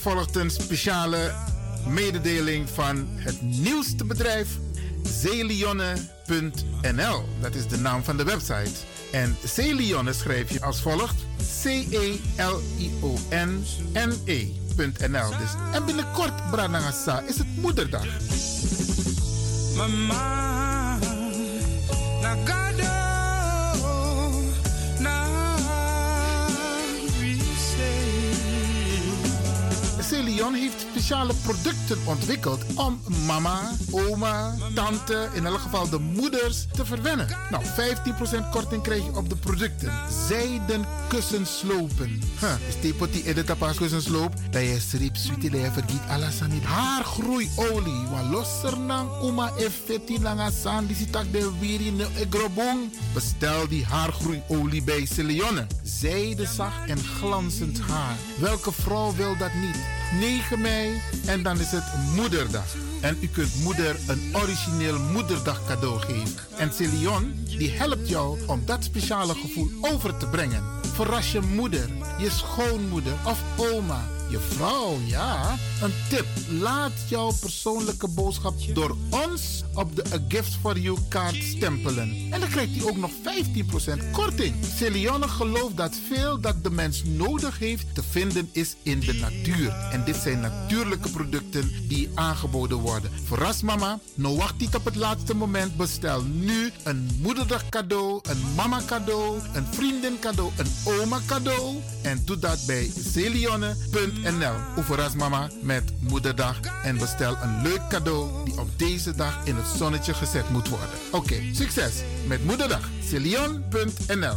Volgt een speciale mededeling van het nieuwste bedrijf Zeelionne.nl. Dat is de naam van de website. En Zeelionne schrijf je als volgt: C-E-L-I-O-N-N-E.nl. Dus, en binnenkort, Branagasa, is het moederdag. Mama, Celion heeft speciale producten ontwikkeld om mama, oma, tante, in elk geval de moeders te verwennen. Nou, 15% korting krijg je op de producten. Zijden kussenslopen. Huh, die in de tapas kussensloop? Dat je dat je vergiet alles aan niet. Haargroeiolie. Want losser nang oma effetti langa san, die ziet de wiri ne egrobong. Bestel die haargroeiolie bij Celionne. Zijde zacht en glanzend haar. Welke vrouw wil dat niet? 9 mei en dan is het Moederdag. En u kunt moeder een origineel moederdag cadeau geven. En Celion die helpt jou om dat speciale gevoel over te brengen. Verras je moeder, je schoonmoeder of oma je vrouw, ja. Een tip. Laat jouw persoonlijke boodschap door ons op de A Gift for You kaart stempelen. En dan krijgt hij ook nog 15% korting. Celione gelooft dat veel dat de mens nodig heeft te vinden is in de natuur. En dit zijn natuurlijke producten die aangeboden worden. Verras mama, nou wacht niet op het laatste moment. Bestel nu een moederdag cadeau, een mama cadeau, een vriendin cadeau, een oma cadeau. En doe dat bij celionne.nl nl. Oeverras mama met moederdag en bestel een leuk cadeau die op deze dag in het zonnetje gezet moet worden. Oké, succes met moederdag. Celion.nl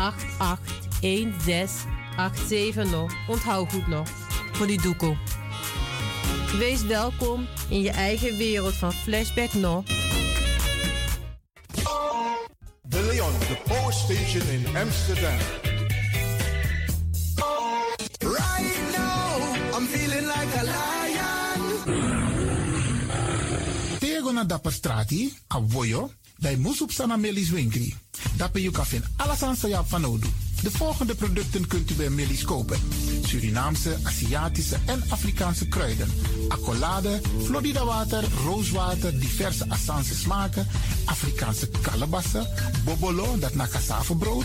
881687 nog. Onthoud goed nog. Voor die doekoe. Wees welkom in je eigen wereld van Flashback nog. De Leon, the Power Station in Amsterdam. Right now, I'm feeling like a lion. Tego na dapper strati, a dai musup sana melis. Dapper you kafin alasan sa yap van odu. De volgende producten kunt u bij Millie's kopen. Surinaamse, Aziatische en Afrikaanse kruiden. Accolade, Florida water, rooswater, diverse Assange smaken. Afrikaanse kalebassen, bobolo, dat na cassavebrood.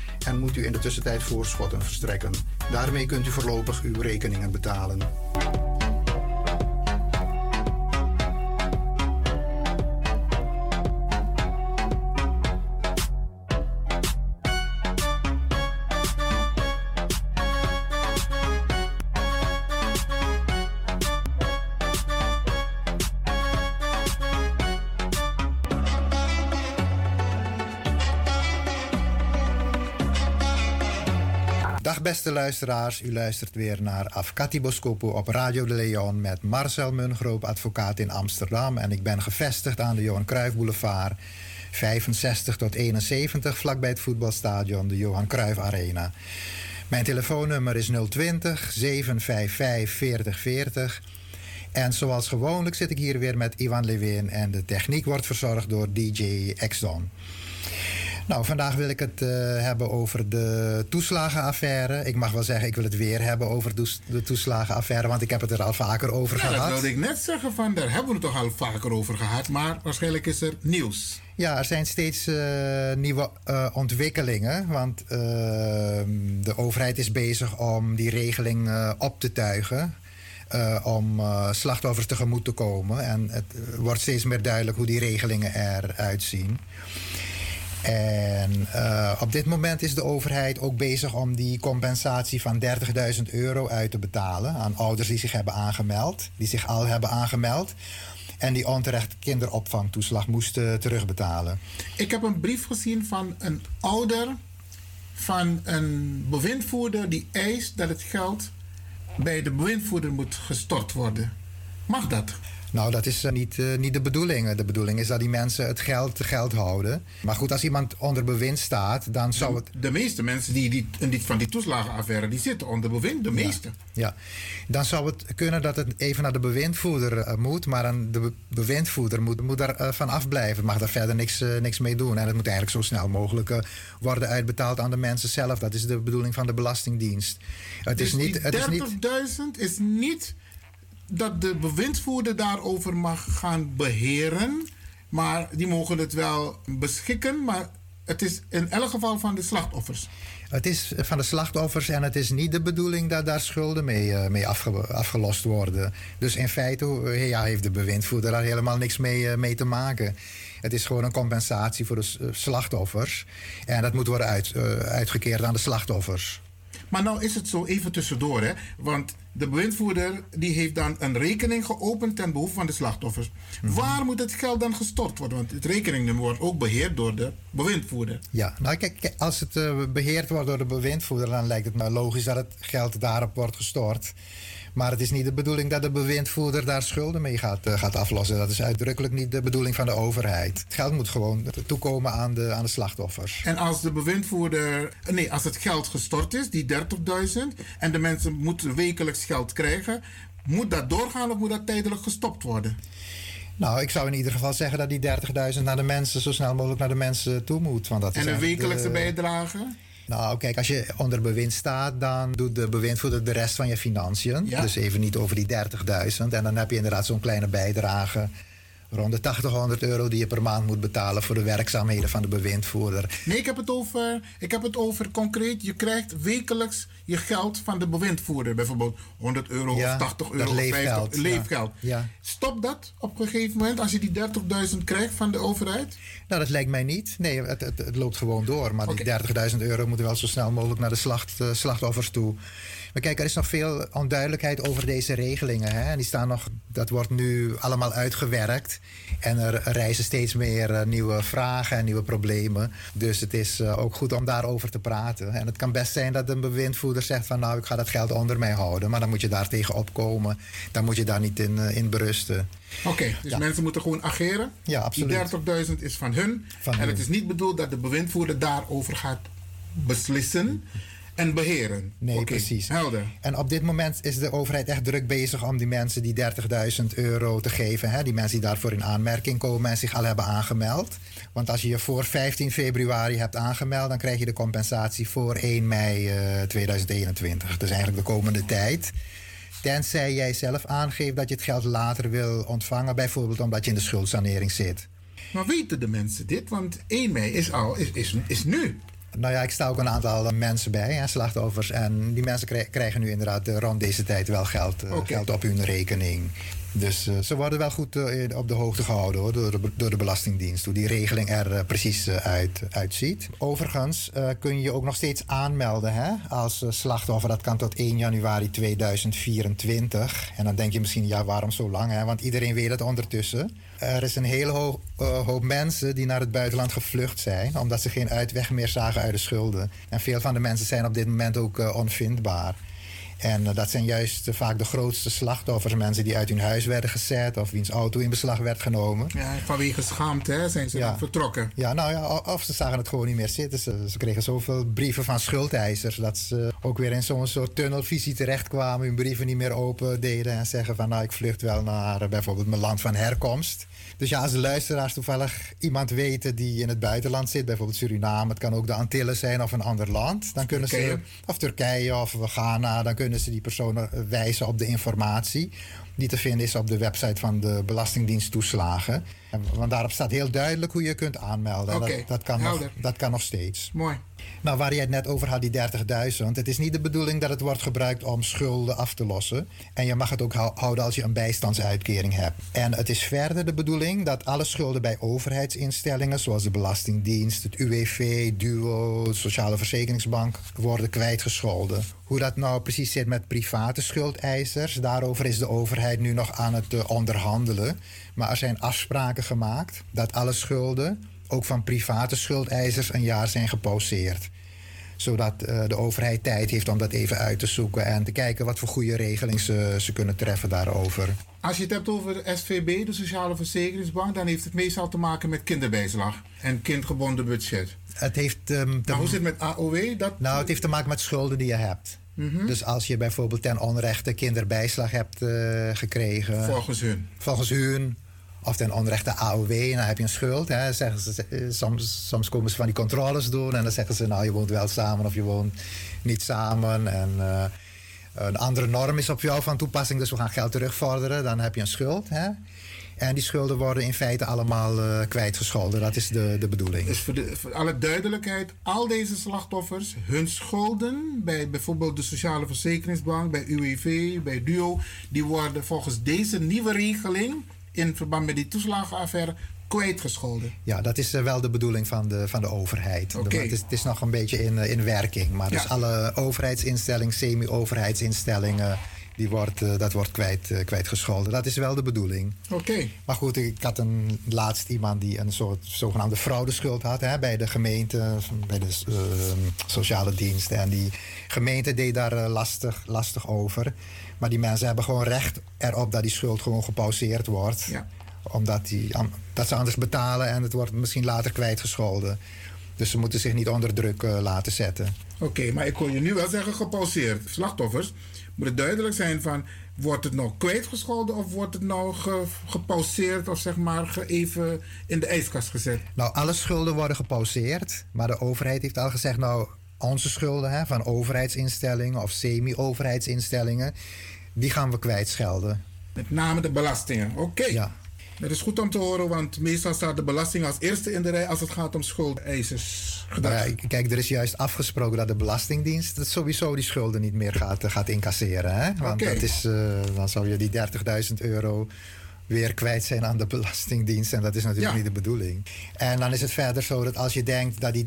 en moet u in de tussentijd voorschotten verstrekken. Daarmee kunt u voorlopig uw rekeningen betalen. Beste luisteraars, u luistert weer naar Afkati Boskopo op Radio de Leon met Marcel Mungroop, advocaat in Amsterdam. En ik ben gevestigd aan de Johan Cruijff Boulevard, 65 tot 71, vlakbij het voetbalstadion, de Johan Cruijff Arena. Mijn telefoonnummer is 020 755 4040. En zoals gewoonlijk zit ik hier weer met Ivan Lewin en de techniek wordt verzorgd door DJ Exxon. Nou, vandaag wil ik het uh, hebben over de toeslagenaffaire. Ik mag wel zeggen, ik wil het weer hebben over de toeslagenaffaire, want ik heb het er al vaker over ja, gehad. Dat wilde ik net zeggen, van daar hebben we het toch al vaker over gehad, maar waarschijnlijk is er nieuws. Ja, er zijn steeds uh, nieuwe uh, ontwikkelingen. Want de overheid is bezig om die regeling op te tuigen. om slachtoffers tegemoet te komen. En het wordt steeds meer duidelijk hoe die regelingen eruit zien. En uh, op dit moment is de overheid ook bezig om die compensatie van 30.000 euro uit te betalen aan ouders die zich hebben aangemeld, die zich al hebben aangemeld. En die onterecht kinderopvangtoeslag moesten terugbetalen. Ik heb een brief gezien van een ouder van een bewindvoerder die eist dat het geld bij de bewindvoerder moet gestort worden. Mag dat? Nou, dat is niet, uh, niet de bedoeling. De bedoeling is dat die mensen het geld, geld houden. Maar goed, als iemand onder bewind staat, dan zou het... De meeste mensen die, die, die van die toeslagenaffaire, die zitten onder bewind. De meeste. Ja, ja. dan zou het kunnen dat het even naar de bewindvoerder uh, moet. Maar dan de bewindvoerder moet, moet daar uh, van afblijven. Mag daar verder niks, niks mee doen. En het moet eigenlijk zo snel mogelijk worden uitbetaald aan de mensen zelf. Dat is de bedoeling van de Belastingdienst. Het dus is niet... 30.000 is niet dat de bewindvoerder daarover mag gaan beheren. Maar die mogen het wel beschikken. Maar het is in elk geval van de slachtoffers. Het is van de slachtoffers en het is niet de bedoeling dat daar schulden mee, uh, mee afge, afgelost worden. Dus in feite uh, ja, heeft de bewindvoerder daar helemaal niks mee, uh, mee te maken. Het is gewoon een compensatie voor de slachtoffers. En dat moet worden uit, uitgekeerd aan de slachtoffers. Maar nou is het zo even tussendoor, hè? Want de bewindvoerder die heeft dan een rekening geopend ten behoeve van de slachtoffers. Mhm. Waar moet het geld dan gestort worden? Want het rekeningnummer wordt ook beheerd door de bewindvoerder. Ja, nou kijk, als het uh, beheerd wordt door de bewindvoerder, dan lijkt het me logisch dat het geld daarop wordt gestort. Maar het is niet de bedoeling dat de bewindvoerder daar schulden mee gaat, uh, gaat aflossen. Dat is uitdrukkelijk niet de bedoeling van de overheid. Het geld moet gewoon toekomen aan de, aan de slachtoffers. En als de bewindvoerder. Nee, als het geld gestort is, die 30.000, en de mensen moeten wekelijks geld krijgen, moet dat doorgaan of moet dat tijdelijk gestopt worden? Nou, ik zou in ieder geval zeggen dat die 30.000 naar de mensen zo snel mogelijk naar de mensen toe moet. Want dat en een wekelijkse de, bijdrage? Nou, kijk, als je onder bewind staat, dan doet de bewindvoerder de rest van je financiën. Dus even niet over die 30.000. En dan heb je inderdaad zo'n kleine bijdrage rond de 80, euro die je per maand moet betalen voor de werkzaamheden van de bewindvoerder. Nee, ik heb het over, ik heb het over concreet. Je krijgt wekelijks je geld van de bewindvoerder. Bijvoorbeeld 100 euro of 80 euro. leefgeld. 50, leefgeld. Ja. Stop dat op een gegeven moment als je die 30.000 krijgt van de overheid? Nou, dat lijkt mij niet. Nee, het, het, het loopt gewoon door. Maar die 30.000 euro moeten wel zo snel mogelijk naar de slacht, uh, slachtoffers toe. Maar kijk, er is nog veel onduidelijkheid over deze regelingen. Hè? En die staan nog, dat wordt nu allemaal uitgewerkt. En er reizen steeds meer uh, nieuwe vragen en nieuwe problemen. Dus het is uh, ook goed om daarover te praten. En het kan best zijn dat een bewindvoerder zegt van nou, ik ga dat geld onder mij houden. Maar dan moet je daar tegen opkomen. Dan moet je daar niet in, uh, in berusten. Oké, okay, dus ja. mensen moeten gewoon ageren. Ja, absoluut. Die 30.000 is van hun. Van en hun. het is niet bedoeld dat de bewindvoerder daarover gaat beslissen en beheren. Nee, okay, precies. Helder. En op dit moment is de overheid echt druk bezig om die mensen die 30.000 euro te geven. Hè? Die mensen die daarvoor in aanmerking komen en zich al hebben aangemeld. Want als je je voor 15 februari hebt aangemeld, dan krijg je de compensatie voor 1 mei uh, 2021. Dus eigenlijk de komende tijd. Tenzij jij zelf aangeeft dat je het geld later wil ontvangen, bijvoorbeeld omdat je in de schuldsanering zit. Maar weten de mensen dit? Want 1 mei is al is, is, is nu. Nou ja, ik sta ook een aantal mensen bij, hè, slachtoffers. En die mensen krijgen nu inderdaad rond deze tijd wel geld, okay. geld op hun rekening. Dus uh, ze worden wel goed uh, op de hoogte gehouden hoor, door, de, door de Belastingdienst, hoe die regeling er uh, precies uit, uitziet. Overigens kun je ook nog steeds aanmelden hè, als slachtoffer. Dat kan tot 1 januari 2024. En dan denk je misschien, ja, waarom zo lang? Hè? Want iedereen weet het ondertussen. Er is een hele hoop, hoop mensen die naar het buitenland gevlucht zijn, omdat ze geen uitweg meer zagen uit de schulden. En veel van de mensen zijn op dit moment ook onvindbaar. En uh, dat zijn juist vaak de grootste slachtoffers. Mensen die uit hun huis werden gezet of wiens auto in beslag werd genomen. Ja, vanwege schaamte hè, zijn ze ja. vertrokken. Ja, nou ja, of ze zagen het gewoon niet meer zitten. Ze, ze kregen zoveel brieven van schuldeisers dat ze ook weer in zo'n soort tunnelvisie terechtkwamen. Hun brieven niet meer open deden en zeggen van nou ik vlucht wel naar bijvoorbeeld mijn land van herkomst. Dus ja, als de luisteraars toevallig iemand weten die in het buitenland zit, bijvoorbeeld Suriname, het kan ook de Antillen zijn of een ander land, dan kunnen Turkije. ze, of Turkije of Ghana, dan kunnen ze die personen wijzen op de informatie die te vinden is op de website van de Belastingdienst toeslagen. Want daarop staat heel duidelijk hoe je kunt aanmelden. Okay. Dat, dat, kan nog, dat kan nog steeds. Mooi. Nou, waar je het net over had, die 30.000. Het is niet de bedoeling dat het wordt gebruikt om schulden af te lossen. En je mag het ook houden als je een bijstandsuitkering hebt. En het is verder de bedoeling dat alle schulden bij overheidsinstellingen, zoals de Belastingdienst, het UWV, DUO, de Sociale Verzekeringsbank, worden kwijtgescholden. Hoe dat nou precies zit met private schuldeisers, daarover is de overheid nu nog aan het uh, onderhandelen. Maar er zijn afspraken gemaakt dat alle schulden ook van private schuldeisers een jaar zijn gepauzeerd. Zodat uh, de overheid tijd heeft om dat even uit te zoeken en te kijken wat voor goede regelingen ze, ze kunnen treffen daarover. Als je het hebt over de SVB, de Sociale Verzekeringsbank, dan heeft het meestal te maken met kinderbijslag en kindgebonden budget. Het heeft. Um, maar hoe zit het met AOW? Dat... Nou, het heeft te maken met schulden die je hebt. -hmm. Dus als je bijvoorbeeld ten onrechte kinderbijslag hebt uh, gekregen. Volgens hun. Volgens hun of ten onrechte AOW, dan heb je een schuld. Hè. Zeggen ze, eh, soms, soms komen ze van die controles doen en dan zeggen ze, nou je woont wel samen of je woont niet samen. En uh, een andere norm is op jou van toepassing, dus we gaan geld terugvorderen. Dan heb je een schuld. Hè. En die schulden worden in feite allemaal uh, kwijtgescholden. Dat is de, de bedoeling. Dus voor, de, voor alle duidelijkheid, al deze slachtoffers, hun schulden bij bijvoorbeeld de Sociale Verzekeringsbank, bij UWV, bij DUO, die worden volgens deze nieuwe regeling in verband met die toeslagenaffaire kwijtgescholden. Ja, dat is uh, wel de bedoeling van de, van de overheid. Okay. Het, is, het is nog een beetje in, uh, in werking. Maar dus alle overheidsinstellingen, semi-overheidsinstellingen... Die wordt, uh, dat wordt kwijt, kwijtgescholden. Dat is wel de bedoeling. Oké. Okay. Maar goed, ik had een, laatst iemand die een soort zogenaamde fraudeschuld had hè, bij de gemeente, bij de sociale dienst. En die gemeente deed daar lastig, lastig over. Maar die mensen hebben gewoon recht erop dat die schuld gewoon gepauzeerd wordt. Ja. Omdat die, dat ze anders betalen en het wordt misschien later kwijtgescholden. Dus ze moeten zich niet onder druk uh, laten zetten. Oké, okay, maar ik kon je nu wel zeggen gepauzeerd. Slachtoffers, moet het duidelijk zijn van... wordt het nou kwijtgescholden of wordt het nou ge, gepauzeerd... of zeg maar ge, even in de ijskast gezet? Nou, alle schulden worden gepauzeerd. Maar de overheid heeft al gezegd... nou, onze schulden hè, van overheidsinstellingen of semi-overheidsinstellingen die gaan we kwijtschelden. Met name de belastingen, oké. Okay. Ja. Dat is goed om te horen, want meestal staat de belasting als eerste in de rij als het gaat om schuldeisers. Nou ja, kijk, er is juist afgesproken dat de Belastingdienst sowieso die schulden niet meer gaat, gaat incasseren. Hè? Want okay. dat is, uh, dan zou je die 30.000 euro weer kwijt zijn aan de Belastingdienst. En dat is natuurlijk ja. niet de bedoeling. En dan is het verder zo dat als je denkt dat die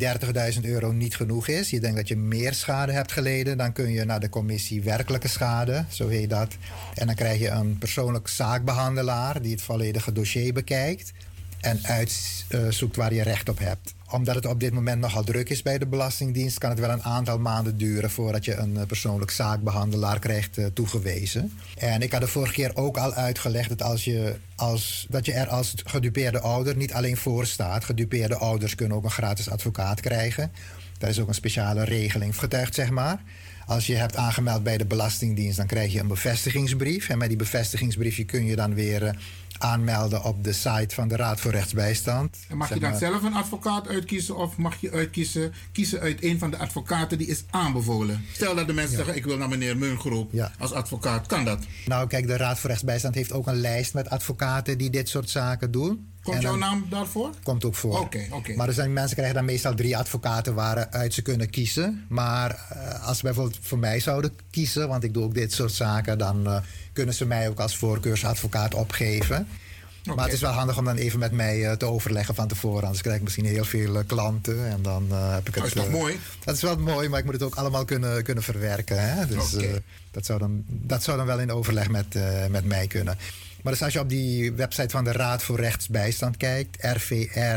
30.000 euro niet genoeg is, je denkt dat je meer schade hebt geleden, dan kun je naar de commissie werkelijke schade, zo heet dat. En dan krijg je een persoonlijk zaakbehandelaar die het volledige dossier bekijkt en uitzoekt waar je recht op hebt omdat het op dit moment nogal druk is bij de Belastingdienst, kan het wel een aantal maanden duren voordat je een persoonlijk zaakbehandelaar krijgt uh, toegewezen. En ik had de vorige keer ook al uitgelegd dat, als je, als, dat je er als gedupeerde ouder niet alleen voor staat. Gedupeerde ouders kunnen ook een gratis advocaat krijgen. Daar is ook een speciale regeling getuigd, zeg maar. Als je hebt aangemeld bij de Belastingdienst, dan krijg je een bevestigingsbrief. En met die bevestigingsbriefje kun je dan weer uh, aanmelden op de site van de Raad voor Rechtsbijstand. En mag je dan zelf een advocaat uitkiezen of mag je uitkiezen, kiezen uit een van de advocaten die is aanbevolen? Stel dat de mensen ja. zeggen, ik wil naar meneer Mungroep ja. als advocaat. Kan dat? Nou kijk, de Raad voor Rechtsbijstand heeft ook een lijst met advocaten die dit soort zaken doen. Komt jouw naam daarvoor? Komt ook voor. Oké, oké. Maar er zijn mensen krijgen dan meestal drie advocaten waaruit ze kunnen kiezen. Maar eh, als ze bijvoorbeeld voor mij zouden kiezen, want ik doe ook dit soort zaken, dan eh, kunnen ze mij ook als voorkeursadvocaat opgeven. Maar het is wel handig om dan even met mij eh, te overleggen van tevoren. Anders krijg ik misschien heel veel klanten. En dan heb ik het. Dat is toch eh, mooi? Dat is wel mooi, maar ik moet het ook allemaal kunnen, kunnen verwerken. Hè? Dus dat, zou dan, dat zou dan wel in overleg met, met mij kunnen. Maar dus als je op die website van de Raad voor Rechtsbijstand kijkt, rvr.org,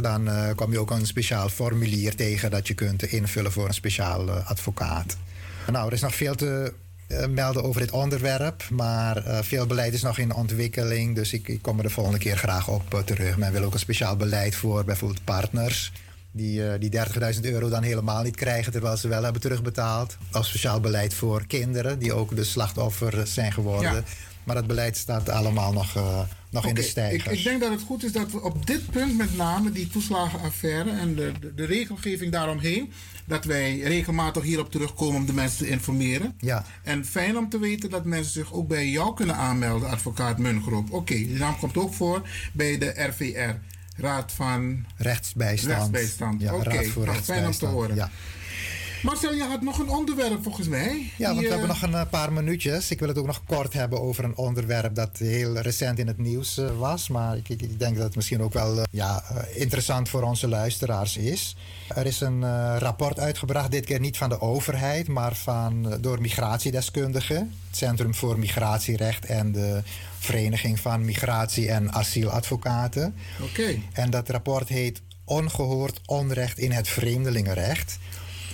dan eh, kom je ook een speciaal formulier tegen dat je kunt invullen voor een speciaal eh, advocaat. Nou, er is nog veel te eh, melden over dit onderwerp, maar eh, veel beleid is nog in ontwikkeling, dus ik, ik kom er de volgende keer graag op eh, terug. Men wil ook een speciaal beleid voor bijvoorbeeld partners. Die, eh, die 30.000 euro dan helemaal niet krijgen terwijl ze wel hebben terugbetaald. Of speciaal beleid voor kinderen die ook de slachtoffer zijn geworden. Ja. Maar dat beleid staat allemaal nog, eh, nog in de Oké, ik, stijgers. ik denk dat het goed is dat we op dit punt met name die toeslagenaffaire en de, de, de regelgeving daaromheen, dat wij regelmatig hierop terugkomen om de mensen te informeren. Ja. En fijn om te weten dat mensen zich ook bij jou kunnen aanmelden, advocaat Mungroep. Oké, die naam komt ook voor bij de RVR, Raad van Rechtsbijstand. Rechtsbijstand. Ja, Oké, Raad voor nou, fijn om te Rechtsbijstand. horen. Ja. Marcel, je had nog een onderwerp volgens mij. Ja, want we hebben eh, nog een eh, paar minuutjes. Ik wil het ook nog kort hebben over een onderwerp dat heel recent in het nieuws eh, was. Maar ik, ik, denk dat het misschien ook wel ja, interessant voor onze luisteraars is. Er is een rapport uitgebracht, dit keer niet van de overheid, maar van, door migratiedeskundigen. Het Centrum voor Migratierecht en de Vereniging van Migratie- en Asieladvocaten. Oké. En dat rapport heet Ongehoord onrecht in het vreemdelingenrecht.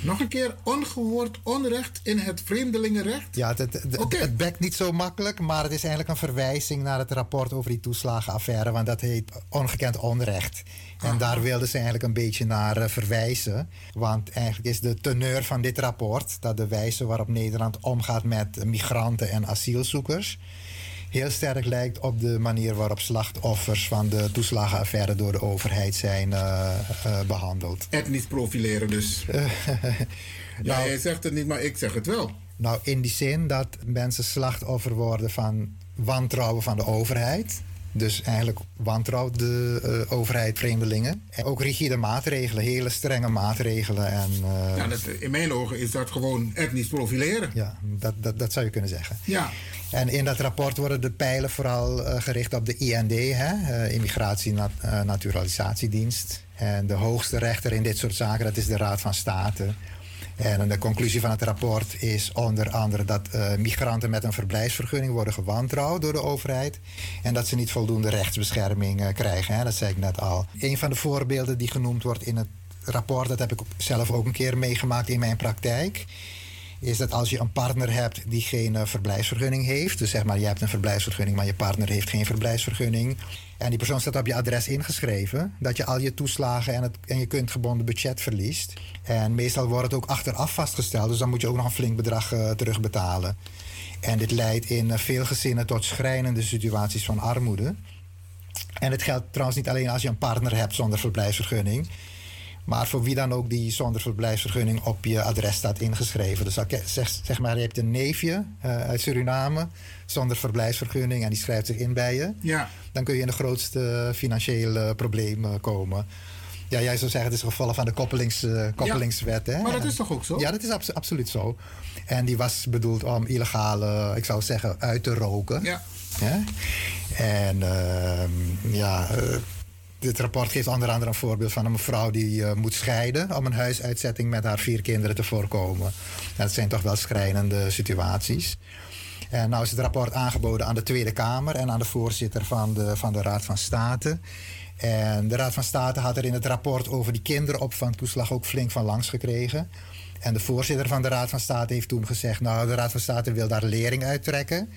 Nog een keer ongehoord onrecht in het vreemdelingenrecht. Ja, het, het, het, het bekt niet zo makkelijk, maar het is eigenlijk een verwijzing naar het rapport over die toeslagenaffaire, want dat heet ongekend onrecht. En daar wilden ze eigenlijk een beetje naar eh, verwijzen. Want eigenlijk is de teneur van dit rapport dat de wijze waarop Nederland omgaat met migranten en asielzoekers heel sterk lijkt op de manier waarop slachtoffers van de toeslagenaffaire door de overheid zijn eh, eh, behandeld. Etnisch profileren dus. ja, Nou- jij zegt het niet, maar ik zeg het wel. Nou, in die zin dat mensen slachtoffer worden van wantrouwen van de overheid. Dus eigenlijk wantrouwt de eh, overheid vreemdelingen. En ook rigide maatregelen, hele strenge maatregelen. En, eh, Ja, dat, in mijn ogen is dat gewoon etnisch profileren. ja, dat, dat, dat zou je kunnen zeggen. Ja. En in dat rapport worden de pijlen vooral eh, gericht op de IND, hè, Immigratie Nat- Naturalisatiedienst. En de hoogste rechter in dit soort zaken, dat is de Raad van State. En de conclusie van het rapport is onder andere dat eh, migranten met een verblijfsvergunning worden gewantrouwd door de overheid. En dat ze niet voldoende rechtsbescherming eh, krijgen. Hè. Dat zei ik net al. Een van de voorbeelden die genoemd wordt in het rapport, dat heb ik zelf ook een keer meegemaakt in mijn praktijk is dat als je een partner hebt die geen eh, verblijfsvergunning heeft, dus zeg maar je hebt een verblijfsvergunning, maar je partner heeft geen verblijfsvergunning, en die persoon staat op je adres ingeschreven, dat je al je toeslagen en, het, en je kuntgebonden budget verliest. En meestal wordt het ook achteraf vastgesteld, dus dan moet je ook nog een flink bedrag eh, terugbetalen. En dit leidt in eh, veel gezinnen tot schrijnende situaties van armoede. En het geldt trouwens niet alleen als je een partner hebt zonder verblijfsvergunning. Maar voor wie dan ook die zonder verblijfsvergunning op je adres staat ingeschreven. Dus zeg, zeg maar, je hebt een neefje eh, uit Suriname zonder verblijfsvergunning en die schrijft zich in bij je. Ja. Dan kun je in de grootste financiële problemen komen. Ja, jij zou zeggen, het is gevallen van de koppelings, eh, koppelingswet. Hè? Maar dat is toch ook zo? Ja, dat is abso- absoluut zo. En die was bedoeld om illegale, ik zou zeggen, uit te roken. Ja. Ja? En ehm, ja, eh, dit rapport geeft onder andere een voorbeeld van een mevrouw die eh, moet scheiden om een huisuitzetting met haar vier kinderen te voorkomen. Dat zijn toch wel schrijnende situaties. En nou is het rapport aangeboden aan de Tweede Kamer en aan de voorzitter van de, van de Raad van State. En de Raad van State had er in het rapport over die kinderopvangtoeslag ook flink van langs gekregen. En de voorzitter van de Raad van State heeft toen gezegd: Nou, de Raad van State wil daar lering uittrekken.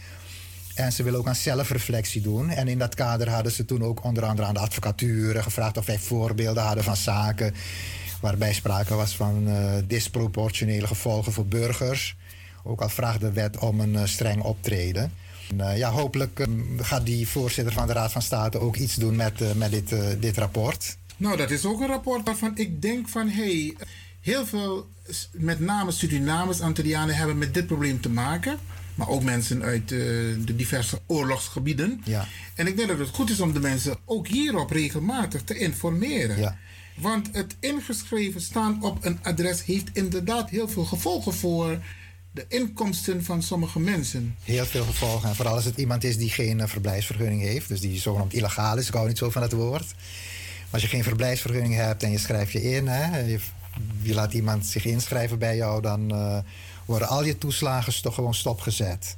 En ze wil ook aan zelfreflectie doen. En in dat kader hadden ze toen ook onder andere aan de advocatuur gevraagd of wij voorbeelden hadden van zaken waarbij sprake was van eh, disproportionele gevolgen voor burgers. Ook al vraagt de wet om een eh, streng optreden. En, eh, ja, hopelijk eh, gaat die voorzitter van de Raad van State ook iets doen met, met dit, dit rapport. Nou, dat is ook een rapport waarvan ik denk van... hey, heel veel, met name Surinamers, Antillianen, hebben met dit probleem te maken. Maar ook mensen uit uh, de diverse oorlogsgebieden. Ja. En ik denk dat het goed is om de mensen ook hierop regelmatig te informeren. Ja. Want het ingeschreven staan op een adres heeft inderdaad heel veel gevolgen voor de inkomsten van sommige mensen. Heel veel gevolgen. En vooral als het iemand is die geen uh, verblijfsvergunning heeft, dus die zogenaamd illegaal is. Ik hou niet zo van het woord. Maar als je geen verblijfsvergunning hebt en je schrijft je in, hè, je, je laat iemand zich inschrijven bij jou, dan uh, worden al je toeslagen toch gewoon stopgezet.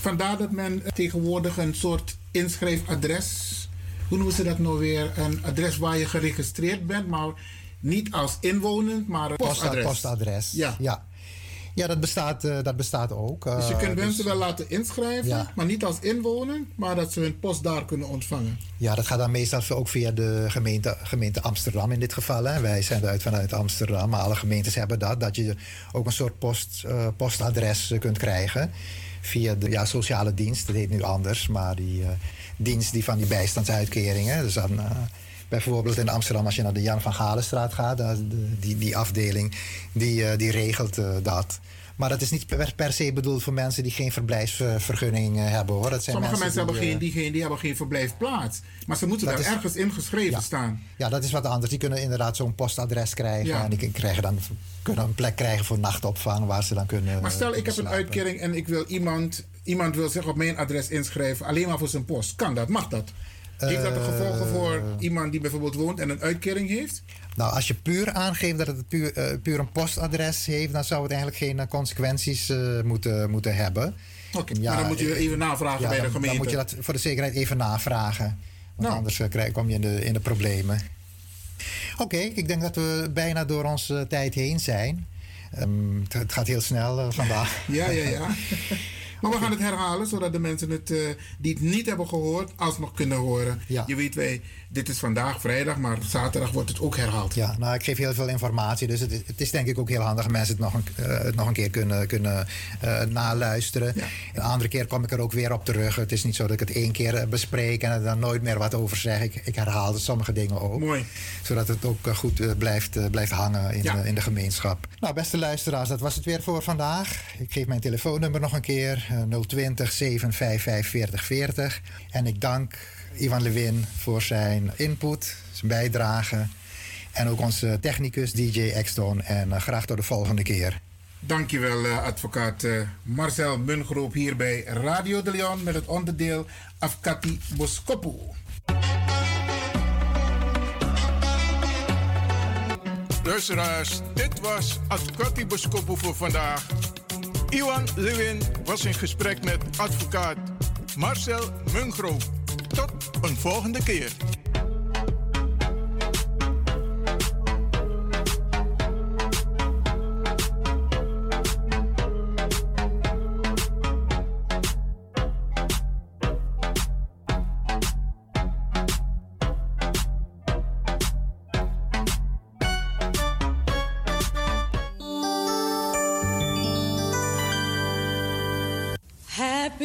Vandaar dat men tegenwoordig een soort inschrijfadres, hoe noemen ze dat nou weer? Een adres waar je geregistreerd bent, maar niet als inwonend, maar een postadres. postadres. Ja. ja. Ja, dat bestaat, uh, dat bestaat ook. Uh, dus je kunt mensen dus, wel laten inschrijven, ja. maar niet als inwoner, maar dat ze hun post daar kunnen ontvangen. Ja, dat gaat dan meestal ook via de gemeente, gemeente Amsterdam in dit geval. Hè. Wij zijn uit vanuit Amsterdam, maar alle gemeentes hebben dat. Dat je ook een soort post, uh, postadres kunt krijgen via de ja, sociale dienst. Dat heet nu anders, maar die dienst die van die bijstandsuitkeringen. Dus dan bijvoorbeeld in Amsterdam, als je naar de Jan van Galenstraat gaat, die, die afdeling, die, die regelt dat. Maar dat is niet per, per, se bedoeld voor mensen die geen verblijfsvergunning hebben hoor. Dat zijn Sommige mensen, mensen die, hebben, geen, die, geen, die hebben geen verblijfplaats. Maar ze moeten daar is, ergens ingeschreven ja, staan. Ja, dat is wat anders. Die kunnen inderdaad zo'n postadres krijgen. Ja. En die krijgen dan, kunnen een plek krijgen voor nachtopvang waar ze dan kunnen. Maar stel, ik heb een uitkering en ik wil iemand, iemand wil zich op mijn adres inschrijven, alleen maar voor zijn post. Kan dat? Mag dat? Heeft dat de gevolgen voor iemand die bijvoorbeeld woont en een uitkering heeft? Nou, als je puur aangeeft dat het puur, uh, puur een postadres heeft, dan zou het eigenlijk geen uh, consequenties uh, moeten, moeten hebben. Oké, okay, ja, maar dan moet je even navragen ja, bij de gemeente. Dan moet je dat voor de zekerheid even navragen. Want nou. anders kom je in de, in de problemen. Oké, okay, ik denk dat we bijna door onze tijd heen zijn. Um, het, het, gaat heel snel vandaag. ja, ja, ja. Maar we gaan het herhalen, zodat de mensen het, uh, die het niet hebben gehoord, alsnog kunnen horen. Ja. Je weet, wij, dit is vandaag vrijdag, maar zaterdag wordt het ook herhaald. Ja, nou, ik geef heel veel informatie. Dus het is, het is denk ik ook heel handig dat mensen het nog een, uh, het nog een keer kunnen, kunnen uh, naluisteren. Ja. Een andere keer kom ik er ook weer op terug. Het is niet zo dat ik het één keer bespreek en er dan nooit meer wat over zeg. Ik, ik herhaal sommige dingen ook. Mooi. Zodat het ook goed blijft, blijft hangen in, Ja. in de gemeenschap. Nou, beste luisteraars, dat was het weer voor vandaag. Ik geef mijn telefoonnummer nog een keer. Eh, 020 755 4040. En ik dank Ivan Lewin voor zijn input, zijn bijdrage. En ook onze technicus DJ Exton. En eh, graag tot de volgende keer. Dankjewel, uh, advocaat uh, Marcel Mungroop hier bij Radio de Leon met het onderdeel Afkati Boskopu. Luisteraars, dit was Advocati Boskopu voor vandaag. Iwan Lewin was in gesprek met advocaat Marcel Mungroop. Tot een volgende keer.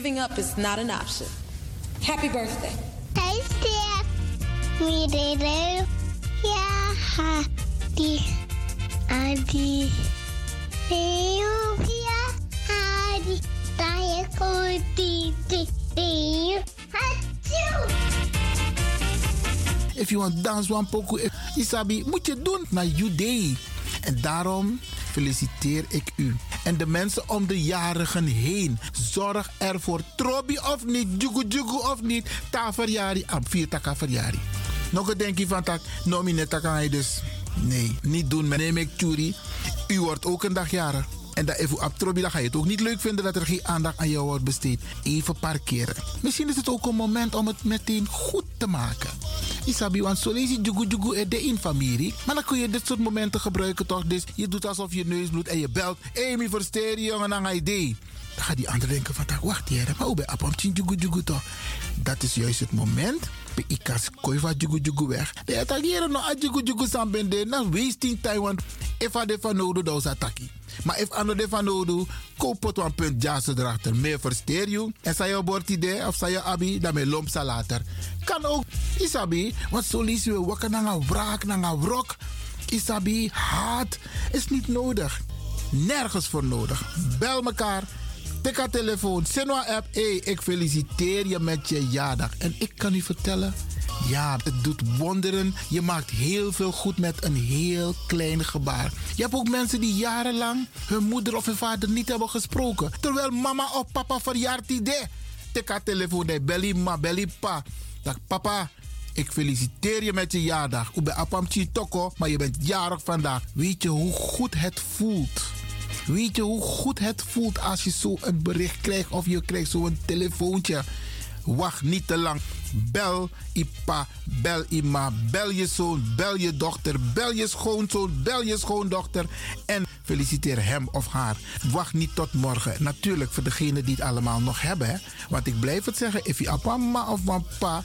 Giving up is not an option. Happy birthday. We did it. Yeah, happy. Adi. Adi. If you want dance one pokoe, Isabi, moet je doen naar you day. En daarom feliciteer ik u. En de mensen om de jarigen heen. Zorg ervoor. Trobi of niet, jugu jugu of niet. Ta verjari, am vier taka verjari. Nog een denkje van tak, nomine taka dus. Nee, niet doen. Neem ik Tjuri. U wordt ook een dag jarig. En dat even op Trobi, dan ga je het ook niet leuk vinden dat er geen aandacht aan jou wordt besteed. Even parkeren. Misschien is het ook een moment om het meteen goed te maken. Isabi, want zo lees je jugu de in familie. Maar dan kun je dit soort momenten gebruiken toch? Dus je doet alsof je neus bloedt en je belt. Mi versteer je jongen aan idee. Dan gaat die ander denken van, wacht hier, maar hoe ben je jugu jugu toch? Dat is juist het moment. Pe ikas koi va jugu jugu weg. De attackeren no a jugu jugu sambende. Na wasting time, want if a de van nodu, dan ataki. Maar if ando de van nodu, koop een punt jassen erachter. Meer versteer je. En zei je idee of zei je abi, dan me lomp later. Kan ook, isabi, want zo lees je wakker naar een wraak, naar een wrok. Isabi, haat is niet nodig. Nergens voor nodig. Bel mekaar. Tik telefoon. Sinwa app. Hey, ik feliciteer je met je jaardag. En ik kan u vertellen. Ja, het doet wonderen. Je maakt heel veel goed met een heel klein gebaar. Je hebt ook mensen die jarenlang hun moeder of hun vader niet hebben gesproken. Terwijl mama of papa verjaart idee. Tik haar telefoon. Hey, belly ma, belly pa. Dag papa. Ik feliciteer je met je jaardag. Ik ben Apamchi Toko, maar je bent jarig vandaag. Weet je hoe goed het voelt? Weet je hoe goed het voelt als je zo een bericht krijgt of je krijgt zo'n telefoontje? Wacht niet te lang. Bel Ipa, bel Ima, bel je zoon, bel je dochter, bel je schoonzoon, bel je schoondochter en feliciteer hem of haar. Wacht niet tot morgen. Natuurlijk voor degenen die het allemaal nog hebben. Want ik blijf het zeggen, if je papa of pa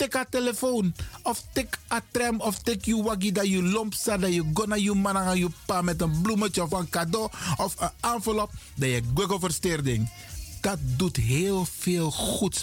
tik a telefoon. Of tik a tram. Of tik je waggie dat je lomp staat. Dat je gonna je man aan je pa met een bloemetje of een cadeau. Of een envelop. Dat je google versteerding. Dat doet heel veel goeds.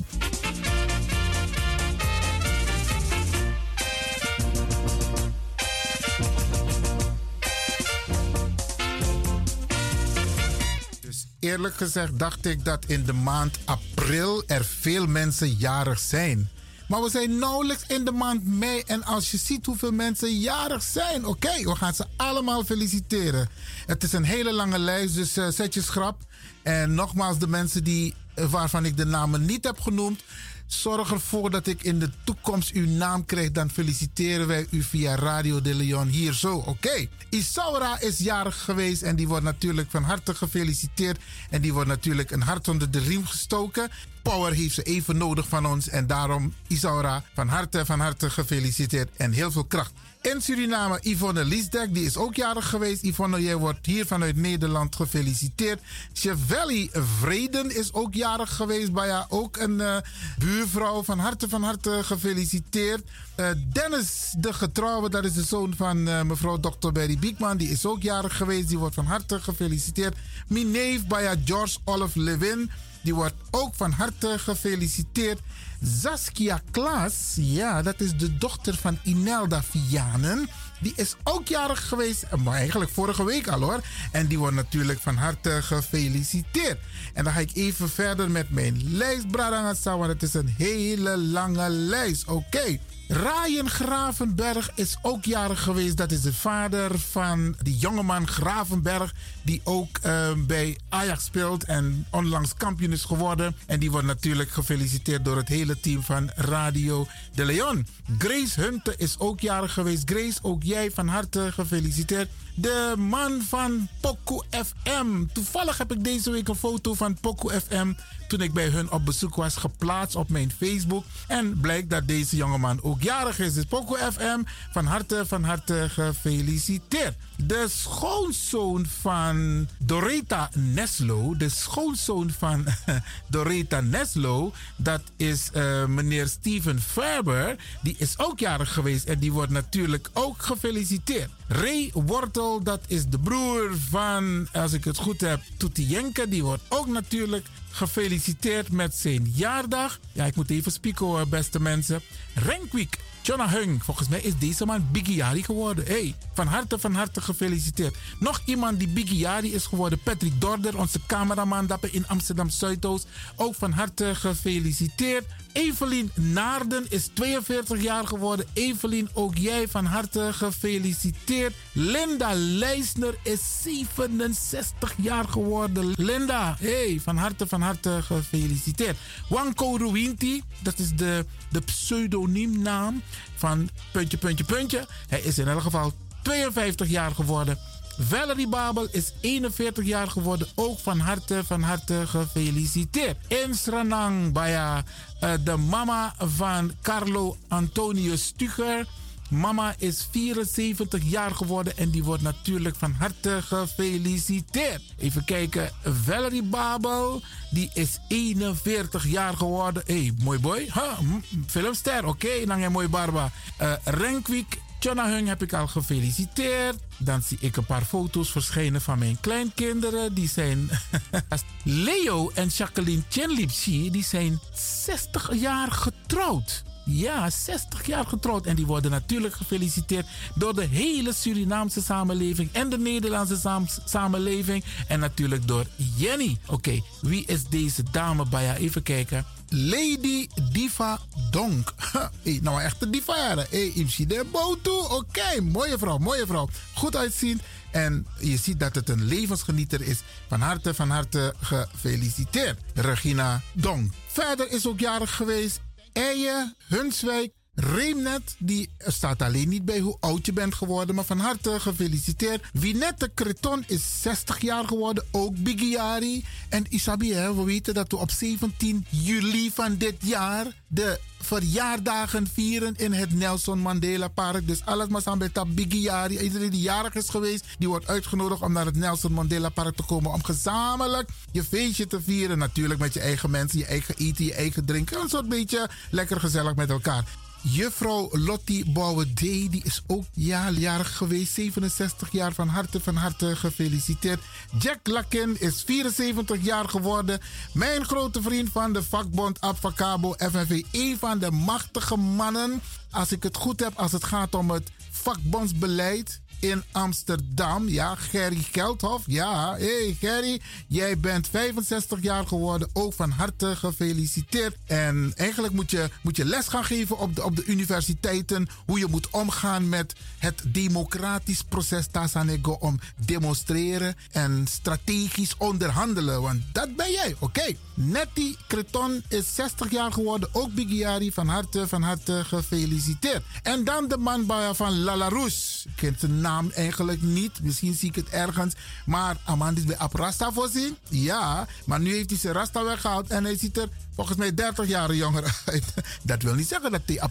Dus eerlijk gezegd dacht ik dat in de maand april er veel mensen jarig zijn. Maar we zijn nauwelijks in de maand mei. En als je ziet hoeveel mensen jarig zijn, oké, we gaan ze allemaal feliciteren. Het is een hele lange lijst, dus uh, zet je schrap. En nogmaals, de mensen die, eh, waarvan ik de namen niet heb genoemd, zorg ervoor dat ik in de toekomst uw naam krijg. Dan feliciteren wij u via Radio de Leon hier zo. Oké. Isaura is jarig geweest en die wordt natuurlijk van harte gefeliciteerd. En die wordt natuurlijk een hart onder de riem gestoken. Power heeft ze even nodig van ons. En daarom Isaura van harte, van harte gefeliciteerd en heel veel kracht. In Suriname, Yvonne Liesdek, die is ook jarig geweest. Yvonne, jij wordt hier vanuit Nederland gefeliciteerd. Chevelli Vreden is ook jarig geweest. Jou ook een uh, buurvrouw. Van harte, van harte gefeliciteerd. Uh, Dennis de Getrouwe, dat is de zoon van uh, mevrouw Dr. Berry Biekman. Die is ook jarig geweest. Die wordt van harte gefeliciteerd. Mijn neef, bij George Olive Levin. Die wordt ook van harte gefeliciteerd. Zaskia Klaas, ja, dat is de dochter van Inelda Vianen. Die is ook jarig geweest, maar eigenlijk vorige week al hoor. En die wordt natuurlijk van harte gefeliciteerd. En dan ga ik even verder met mijn lijst, Bradangasa, want het is een hele lange lijst. Oké. Ryan Gravenberg is ook jarig geweest. Dat is de vader van die jongeman Gravenberg. Die ook uh, bij Ajax speelt en onlangs kampioen is geworden. En die wordt natuurlijk gefeliciteerd door het hele team van Radio de Leon. Grace Hunter is ook jarig geweest. Grace, ook jij van harte gefeliciteerd. De man van Poco FM. Toevallig heb ik deze week een foto van Poco FM toen ik bij hun op bezoek was geplaatst op mijn Facebook. En blijkt dat deze jongeman ook jarig is. Dus Poco FM, van harte, van harte gefeliciteerd. De schoonzoon van Doreta Neslo, de schoonzoon van Doreta Neslo, dat is uh, meneer Steven Ferber. Die is ook jarig geweest en die wordt natuurlijk ook gefeliciteerd. Ray Wortel, dat is de broer van, als ik het goed heb, Toetie Jenke. Die wordt ook natuurlijk gefeliciteerd met zijn jaardag. Ja, ik moet even spieken hoor, beste mensen. Renkwiek Jonah Hung, volgens mij is deze man Biggie geworden. Hey, van harte, van harte gefeliciteerd. Nog iemand die Biggie is geworden, Patrick Dorder, onze cameraman dapper in Amsterdam Zuidoost. Ook van harte gefeliciteerd. Evelien Naarden is 42 jaar geworden. Evelien, ook jij van harte gefeliciteerd. Linda Leisner is 67 jaar geworden. Linda, hey, van harte, van harte gefeliciteerd. Wanko Ruinti, dat is de, de pseudoniemnaam van puntje, puntje, puntje. Hij is in elk geval 52 jaar geworden. Valerie Babel is 41 jaar geworden. Ook van harte, van harte gefeliciteerd. In Sranang, Baya, uh, de mama van Carlo Antonio Stuger. Mama is 74 jaar geworden en die wordt natuurlijk van harte gefeliciteerd. Even kijken, Valerie Babel, die is 41 jaar geworden. Hé, hey, mooi boy. Huh, filmster, oké, okay, dan mooi barba. Uh, Renkwiek Jonna Hung heb ik al gefeliciteerd. Dan zie ik een paar foto's verschijnen van mijn kleinkinderen. Die zijn Leo en Jacqueline Chenlipsi. Die zijn 60 jaar getrouwd. Ja, 60 jaar getrouwd. En die worden natuurlijk gefeliciteerd door de hele Surinaamse samenleving en de Nederlandse samenleving. En natuurlijk door Jenny. Oké, wie is deze dame? Baya, even kijken. Lady Diva Donk. nou, echt een diva. Hey, de Botu. Oké, mooie vrouw, mooie vrouw. Goed uitzien. En je ziet dat het een levensgenieter is. Van harte, van harte gefeliciteerd. Regina Donk. Verder is ook jarig geweest. Eije Hunswijk Reemnet, die staat alleen niet bij hoe oud je bent geworden, maar van harte gefeliciteerd. Winette Creton is 60 jaar geworden, ook Bigiari. En Isabi, we weten dat we op 17 juli van dit jaar de verjaardagen vieren in het Nelson Mandela Park. Dus alles maar samen bij Bigiari. Iedereen die jarig is geweest, die wordt uitgenodigd om naar het Nelson Mandela Park te komen. Om gezamenlijk je feestje te vieren. Natuurlijk met je eigen mensen, je eigen eten, je eigen drinken. Een soort beetje lekker gezellig met elkaar. Juffrouw Lottie Bouwe-D, die is ook jaarjarig geweest. 67 jaar van harte, van harte gefeliciteerd. Jack Lakin is 74 jaar geworden. Mijn grote vriend van de vakbond Abfacabo FNV. Een van de machtige mannen. Als ik het goed heb, als het gaat om het vakbondsbeleid in Amsterdam. Ja, Gerry Geldhof. Ja, hey Gerry, jij bent 65 jaar geworden. Ook van harte gefeliciteerd. En eigenlijk moet je, moet je les gaan geven op de, op de universiteiten. Hoe je moet omgaan met het democratisch proces Tasanego. Om demonstreren en strategisch onderhandelen. Want dat ben jij, oké. Nettie Creton is 60 jaar geworden. Ook Bigiari, van harte, van harte gefeliciteerd. En dan de man van Lalarus. Kent zijn naam eigenlijk niet. Misschien zie ik het ergens. Maar Amand is bij Aprasta voorzien. Ja, maar nu heeft hij zijn rasta weggehaald. En hij ziet er volgens mij 30 jaar jonger uit. Dat wil niet zeggen dat die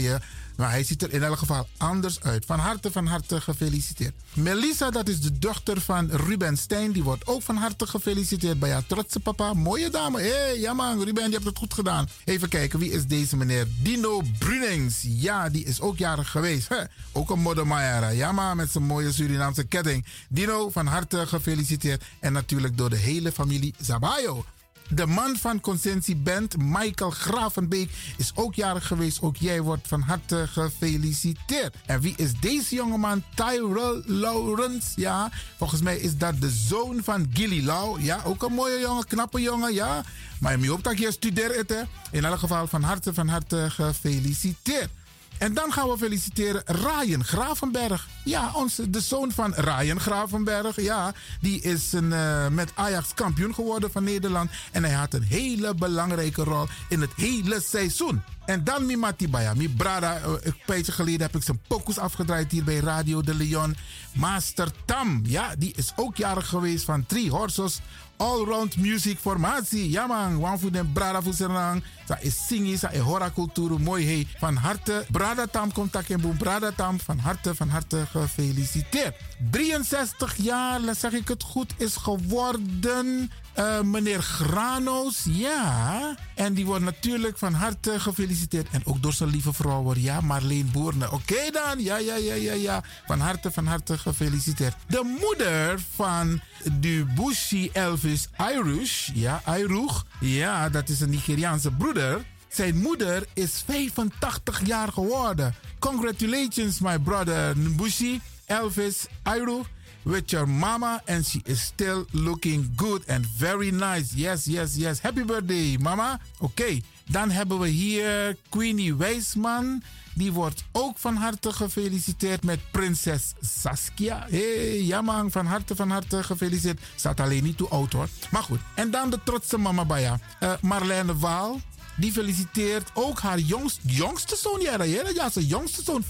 je maar hij ziet er in elk geval anders uit. Van harte, van harte gefeliciteerd. Melissa, dat is de dochter van Ruben Stein. Die wordt ook van harte gefeliciteerd bij haar trotse papa. Mooie dame. Hé, hey, ja man, Ruben, je hebt het goed gedaan. Even kijken, wie is deze meneer? Dino Brunings. Ja, die is ook jarig geweest. Ook een moddermaier. Ja man, met zijn mooie Surinaamse ketting. Dino, van harte gefeliciteerd. En natuurlijk door de hele familie Zabayo. De man van Consensie Band, Michael Gravenbeek, is ook jarig geweest. Ook jij wordt van harte gefeliciteerd. En wie is deze jongeman? Tyrell Lawrence. Ja, volgens mij is dat de zoon van Gilly Lau. Ja, ook een mooie jongen, knappe jongen. Ja, maar je hoop dat je studeert. Hè? In elk geval van harte, van harte gefeliciteerd. En dan gaan we feliciteren Ryan Gravenberg. Ja, onze, de zoon van Ryan Gravenberg. Ja, die is een, uh, met Ajax kampioen geworden van Nederland. En hij had een hele belangrijke rol in het hele seizoen. En dan mi Matibaya, mi brada. Uh, een tijdje geleden heb ik zijn pokus afgedraaid hier bij Radio de Leon. Master Tam, ja, die is ook jarig geweest van Three Horses allround music formatie. Ja man, wan voor den brada voor Sa is singi, sa is hora cultuur. Mooi hey. Van harte, brada tam komt tak en boem. Brada tam, van harte, van harte gefeliciteerd. 63 jaar, zeg ik het goed, is geworden Eh, meneer Granos, ja. En die wordt natuurlijk van harte gefeliciteerd. En ook door zijn lieve vrouw, ja, Marleen Boerne. Oké dan, ja, ja, ja, ja, ja. Van harte, van harte gefeliciteerd. De moeder van Dubushi Elvis Irish, ja, Iruch. Ja, dat is een Nigeriaanse broeder. Zijn moeder is 85 jaar geworden. Congratulations, my brother Nbushi Elvis Iruch with your mama and she is still looking good and very nice. Yes, yes, yes. Happy birthday, mama. Oké, dan hebben we hier Queenie Wijsman. Die wordt ook van harte gefeliciteerd met prinses Saskia. hey, ja man, van harte, van harte gefeliciteerd. Staat alleen niet toe oud hoor. Maar goed, en dan de trotse mama Baya. Uh, Marlene Waal. Die feliciteert ook haar jongst, jongste zoon. Ja, ja, zijn jongste zoon,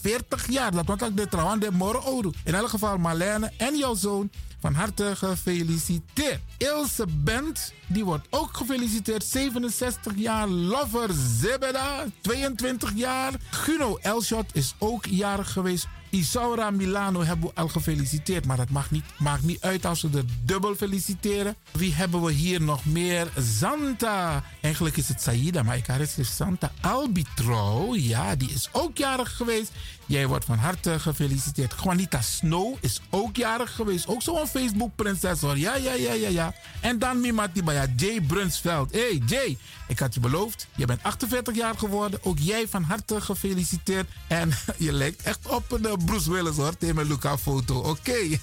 40 jaar. Dat wordt ook de trouwens de morgen In elk geval, Marlene en jouw zoon van harte gefeliciteerd. Ilse Bent, die wordt ook gefeliciteerd. 67 jaar. Lover Zebeda, 22 jaar. Guno Elshot is ook jarig geweest. Isaura Milano hebben we al gefeliciteerd, maar dat mag niet, maakt niet uit als we er dubbel feliciteren. Wie hebben we hier nog meer? Santa. Eigenlijk is het Saida, maar ik haar Santa Albitro. Ja, die is ook jarig geweest. Jij wordt van harte gefeliciteerd. Juanita Snow is ook jarig geweest. Ook zo'n Facebook-prinses hoor. Ja, ja, ja, ja, ja. En dan Mimati Baya, Jay Brunsveld. hey, Jay, ik had je beloofd. Je bent 48 jaar geworden. Ook jij van harte gefeliciteerd. En je lijkt echt op een uh, Bruce Willis hoor. Tegen Luca foto. Oké.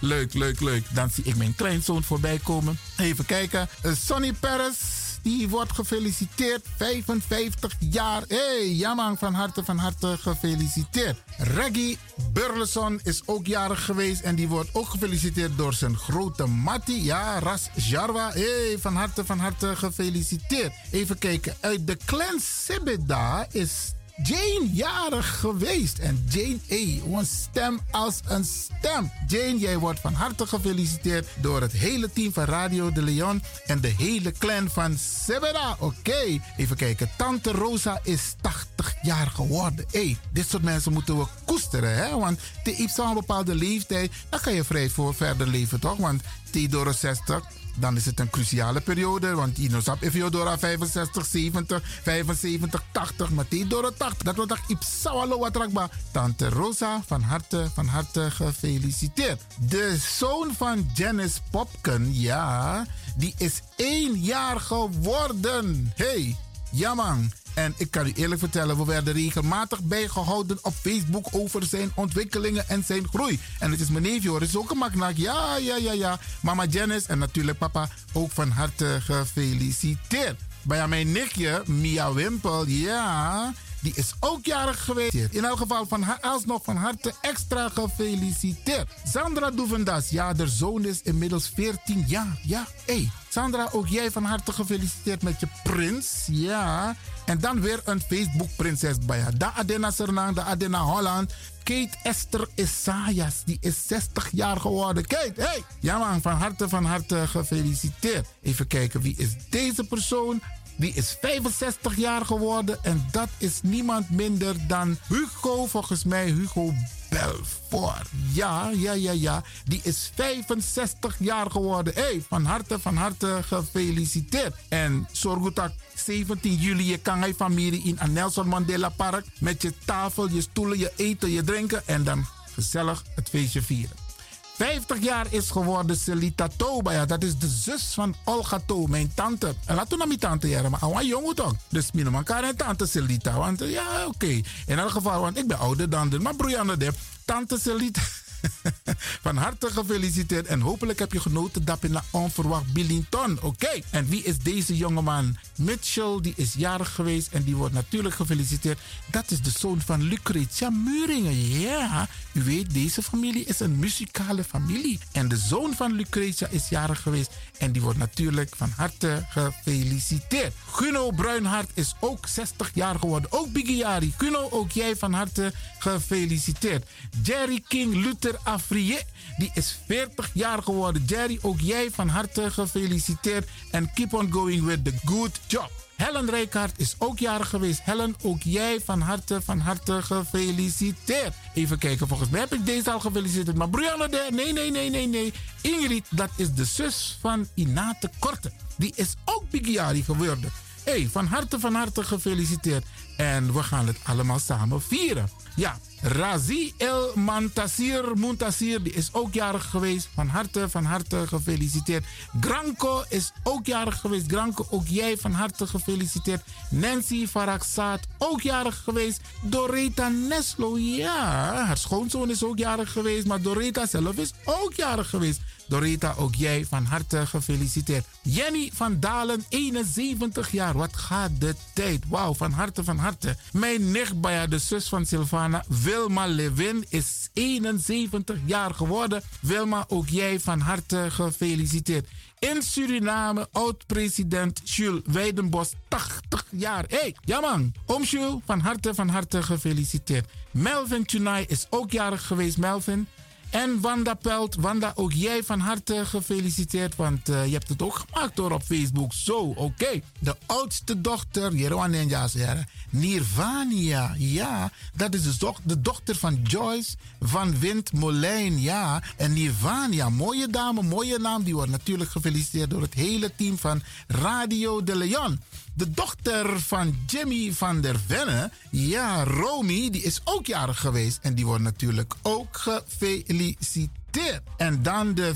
leuk, leuk, leuk. Dan zie ik mijn kleinzoon voorbij komen. Even kijken. Uh, Sonny Paris die wordt gefeliciteerd. 55 jaar. Hé, hey, Jamang, van harte, van harte gefeliciteerd. Reggie Burleson is ook jarig geweest en die wordt ook gefeliciteerd door zijn grote Matti. Ja, Ras Jarwa. Hé, hey, van harte, van harte gefeliciteerd. Even kijken. Uit de clan Sibida is Jane jarig geweest. En Jane, hey, een stem als een stem. Jane, jij wordt van harte gefeliciteerd door het hele team van Radio de Leon en de hele clan van Sebeda. Oké, even kijken. Tante Rosa is 80 jaar geworden. hey, dit soort mensen moeten we koesteren, hè? Want te iets een bepaalde leeftijd, dan kan je vrij voor verder leven, toch? Want die door 60 dan is het een cruciale periode. Want Inosap door 65, 70, 75, 80, maar die door 80. Dat wordt echt ipsawalo watrakba. Tante Rosa, van harte, van harte gefeliciteerd. De zoon van Janice Popken, ja, die is één jaar geworden. Hey, ja man. En ik kan u eerlijk vertellen, we werden regelmatig bijgehouden op Facebook over zijn ontwikkelingen en zijn groei. En het is mijn neefje hoor, het is ook een maknak. Ja, ja, ja, ja. Mama Janice en natuurlijk papa ook van harte gefeliciteerd. Bij mijn nichtje, Mia Wimpel, ja, die is ook jarig geweest. In elk geval van haar alsnog van harte extra gefeliciteerd. Sandra Doevendas, ja, de zoon is inmiddels 14 jaar. Ja, hé. Hey, Sandra, ook jij van harte gefeliciteerd met je prins. Ja. En dan weer een Facebook-prinses bij haar. Da Adena Sernang, da Adena Holland. Kate Esther Isaias, die is 60 jaar geworden. Kate, hey! Ja man, van harte, van harte gefeliciteerd. Even kijken, wie is deze persoon? Die is 65 jaar geworden en dat is niemand minder dan Hugo, volgens mij Hugo Belfort. Ja, ja, ja, ja. Die is 65 jaar geworden. hey, van harte, van harte gefeliciteerd. En Sorgutak, 17 juli, je kan hij familie in aan Nelson Mandela Park. Met je tafel, je stoelen, je eten, je drinken. En dan gezellig het feestje vieren. 50 jaar is geworden Selita Toba. Ja, dat is de zus van Olga To, mijn tante. En laat toen naar mijn tante jaren, maar een jongen toch. Dus mijn elkaar en tante Selita. Want ja, oké. In elk geval, want ik ben ouder dan de. Maar broer de tante Selita. Van harte gefeliciteerd en hopelijk heb je genoten dat in la onverwacht Billington. Oké, en wie is deze jongeman? Mitchell, die is jarig geweest en die wordt natuurlijk gefeliciteerd. Dat is de zoon van Lucretia Muringen. Ja, u weet, deze familie is een muzikale familie. En de zoon van Lucretia is jarig geweest en die wordt natuurlijk van harte gefeliciteerd. Guno Bruinhart is ook 60 jaar geworden. Ook Bigiari. Guno, ook jij van harte gefeliciteerd. Jerry King Luther Afrié, die is 40 jaar geworden. Jerry, ook jij van harte gefeliciteerd. En keep on going with the good job. Helen Rijkaard is ook jarig geweest. Helen, ook jij van harte, van harte gefeliciteerd. Even kijken, volgens mij heb ik deze al gefeliciteerd. Maar Brianna, de, nee, nee, nee, nee, nee. Ingrid, dat is de zus van Inate Korte. Die is ook Bigiari geworden. hey, van harte, van harte gefeliciteerd. En we gaan het allemaal samen vieren. Ja, Razi El Mantasir Muntasir, die is ook jarig geweest. Van harte, van harte gefeliciteerd. Granko is ook jarig geweest. Granko, ook jij van harte gefeliciteerd. Nancy Faraksaat, ook jarig geweest. Doreta Neslo, ja, haar schoonzoon is ook jarig geweest. Maar Doreta zelf is ook jarig geweest. Dorita, ook jij van harte gefeliciteerd. Jenny van Dalen, 71 jaar. Wat gaat de tijd? Wauw, van harte, van harte. Mijn nicht, de zus van Sylvana, Wilma Levin, is 71 jaar geworden. Wilma, ook jij van harte gefeliciteerd. In Suriname, oud-president Jules Weidenbos, 80 jaar. Hé, hey, ja man. Oom Jules, van harte, van harte gefeliciteerd. Melvin Tunai is ook jarig geweest, Melvin. En Wanda Pelt, Wanda, ook jij van harte gefeliciteerd, want uh, je hebt het ook gemaakt door op Facebook. Zo, oké. Okay. De oudste dochter, Jeroen Nirvania, ja, dat is de, do de dochter van Joyce van Wind Molijn, ja. En Nirvania, mooie dame, mooie naam, die wordt natuurlijk gefeliciteerd door het hele team van Radio de Leon. De dochter van Jimmy van der Venne, ja, Romy, die is ook jarig geweest. En die wordt natuurlijk ook gefeliciteerd. En dan de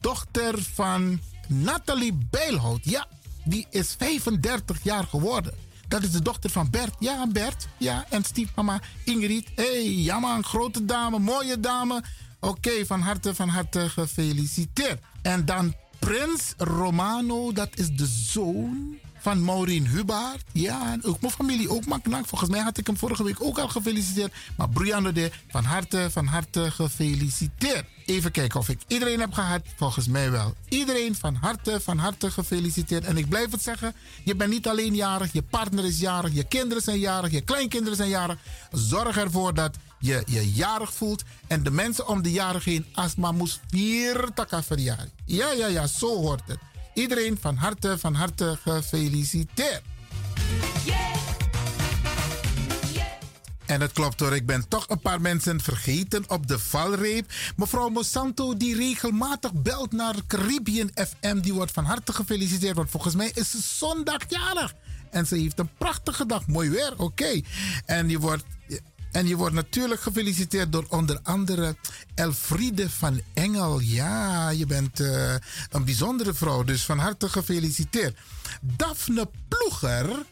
dochter van Nathalie Bijlhout. Ja, die is 35 jaar geworden. Dat is de dochter van Bert. Ja, Bert. Ja, en stiefmama Ingrid. Hé, hey, ja man, grote dame, mooie dame. Oké, van harte, van harte gefeliciteerd. En dan Prins Romano, dat is de zoon van Maureen Hubaert. Ja, ook mijn familie, ook Maknak. Volgens mij had ik hem vorige week ook al gefeliciteerd. Maar Brianne de, van harte, van harte gefeliciteerd. Even kijken of ik iedereen heb gehad. Volgens mij wel. Iedereen van harte, van harte gefeliciteerd. En ik blijf het zeggen, je bent niet alleen jarig. Je partner is jarig, je kinderen zijn jarig, je kleinkinderen zijn jarig. Zorg ervoor dat je je jarig voelt. En de mensen om de jarig heen, astma moest vier takafariari. Ja, ja, ja, zo hoort het. Iedereen van harte, van harte gefeliciteerd. En het klopt hoor, ik ben toch een paar mensen vergeten op de valreep. Mevrouw Mosanto, die regelmatig belt naar Caribbean FM, die wordt van harte gefeliciteerd. Want volgens mij is ze zondagjarig. En ze heeft een prachtige dag, mooi weer, oké. En die wordt en je wordt natuurlijk gefeliciteerd door onder andere Elfriede van Engel. Ja, je bent uh, een bijzondere vrouw, dus van harte gefeliciteerd. Daphne Ploeger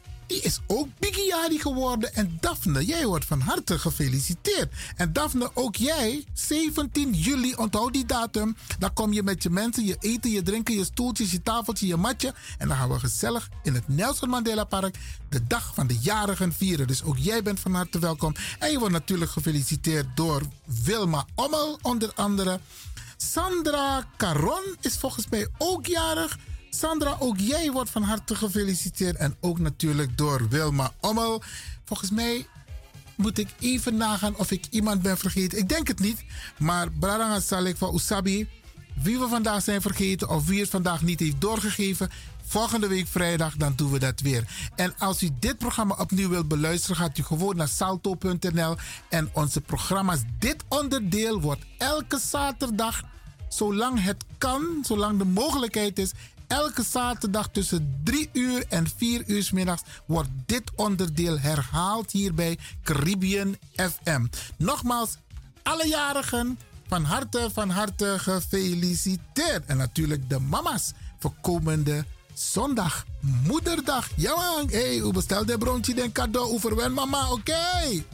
is ook Bigiari geworden. En Daphne, jij wordt van harte gefeliciteerd. En Daphne, ook jij, 17 juli, onthoud die datum. Dan kom je met je mensen, je eten, je drinken, je stoeltjes, je tafeltje, je matje. En dan gaan we gezellig in het Nelson Mandela Park de dag van de jarigen vieren. Dus ook jij bent van harte welkom. En je wordt natuurlijk gefeliciteerd door Wilma Ommel, onder andere. Sandra Caron is volgens mij ook jarig. Sandra, ook jij wordt van harte gefeliciteerd. En ook natuurlijk door Wilma Ommel. Volgens mij moet ik even nagaan of ik iemand ben vergeten. Ik denk het niet. Maar Braranga Salek van Usabi. Wie we vandaag zijn vergeten of wie het vandaag niet heeft doorgegeven. Volgende week vrijdag, dan doen we dat weer. En als u dit programma opnieuw wilt beluisteren, gaat u gewoon naar salto.nl. En onze programma's, dit onderdeel wordt elke zaterdag, zolang het kan, zolang de mogelijkheid is, Elke zaterdag tussen 3 uur en 4 uur middags wordt dit onderdeel herhaald hier bij Caribbean FM. Nogmaals, alle jarigen van harte, van harte gefeliciteerd. En natuurlijk de mama's voor komende zondag, moederdag. Ja hey, hoe bestel de broodje den cadeau? Hoe mama, oké?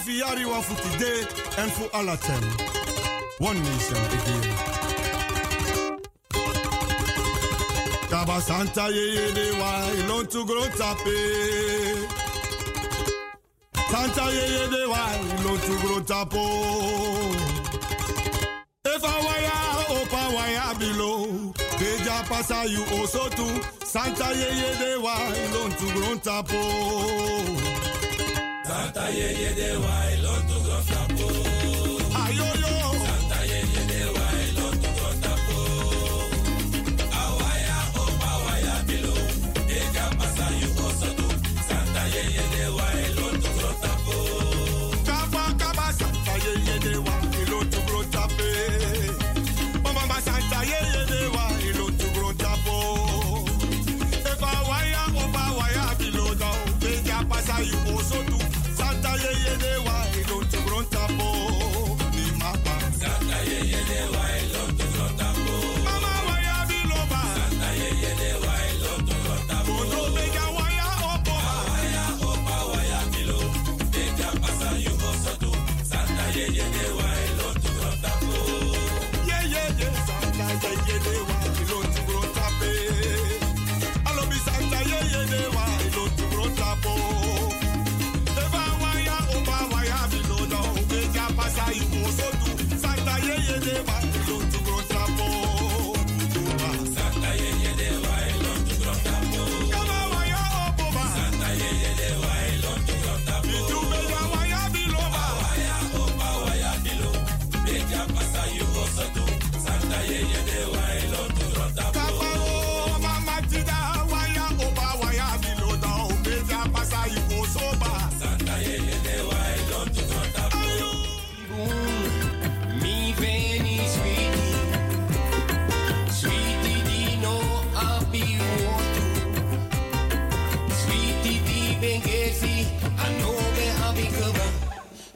Afiari wa voor today en voor alle time. One nation again. Kaba Santa ye de wa ilon tu grow tape. Santa ye de wa ilon tu grow tapo. If I waya opa waya below. Deja pasa you also too. Santa ye de wa ilon tu grow tapo. Taye ye de wai, e lon tu go.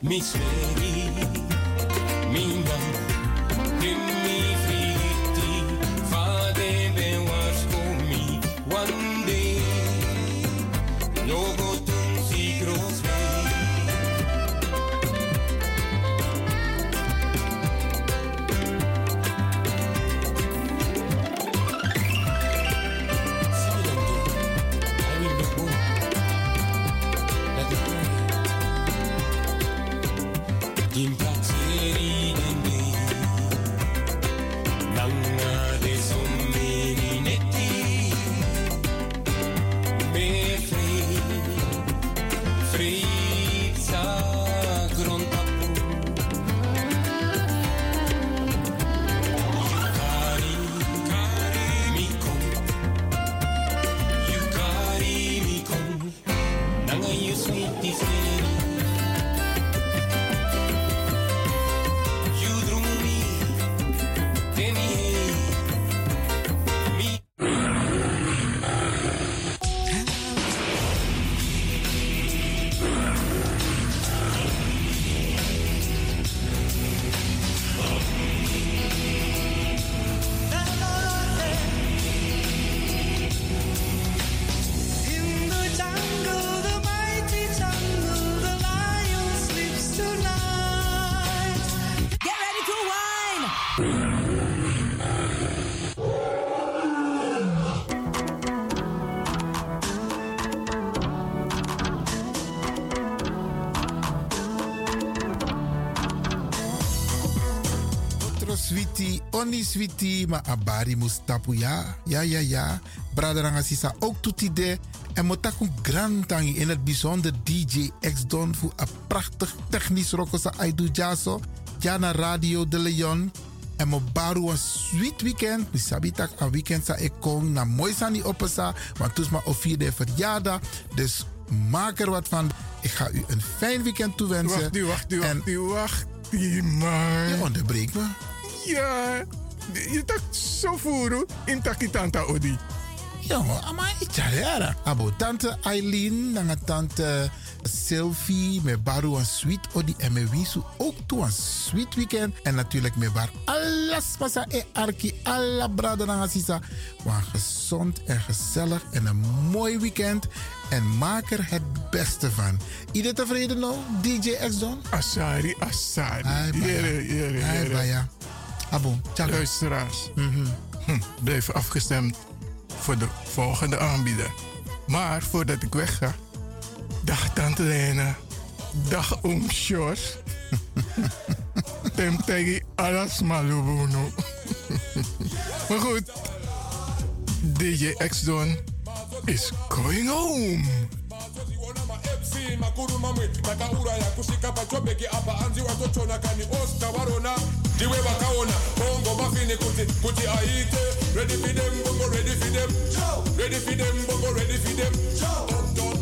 me espere. Ondi switi ma abari mustapu ya. Ja, ja, ja. Braderanga sisa ook toetide. En motaku grantangi in het bijzonder DJ X Don voor een prachtig technisch rokosa Aidu Jaso. Jana Radio de Leon. En mo baru een sweet weekend. We ik een weekend sa ik kom. Na mooi sani opesa. Want toes ma o vierde verjaardag. Dus maak er wat van. Ik ga u een fijn weekend toewensen. Wacht nu, wacht nu, wacht. Die. Je onderbreekt me. Ja. Je tak zo voeren in taki tanta odi. Jongen, amai italiara. Abo tante Aileen, dan tante Selfie, me baru een sweet odi en met wisu ook toe een sweet weekend. En natuurlijk me bar alles pasa e arki, alla brada nanga sisa. Maar gezond en gezellig en een mooi weekend. En maak er het beste van. Iedereen tevreden nou, DJ X-Don? Asari, Asari. Hai, baya. Hai, baya. Ah, Abon. Luisteraars, hm, blijf afgestemd voor de volgende aanbieder. Maar voordat ik wegga, dag Tante Lena, dag Oom Sjors. Temtegi alles malubuno. maar goed, DJ X-Don is going home. Ndiwe vakaona bongo mafini kuti kuti aite ready for them bongo ready for them. Ready for them bongo ready for them. Downtown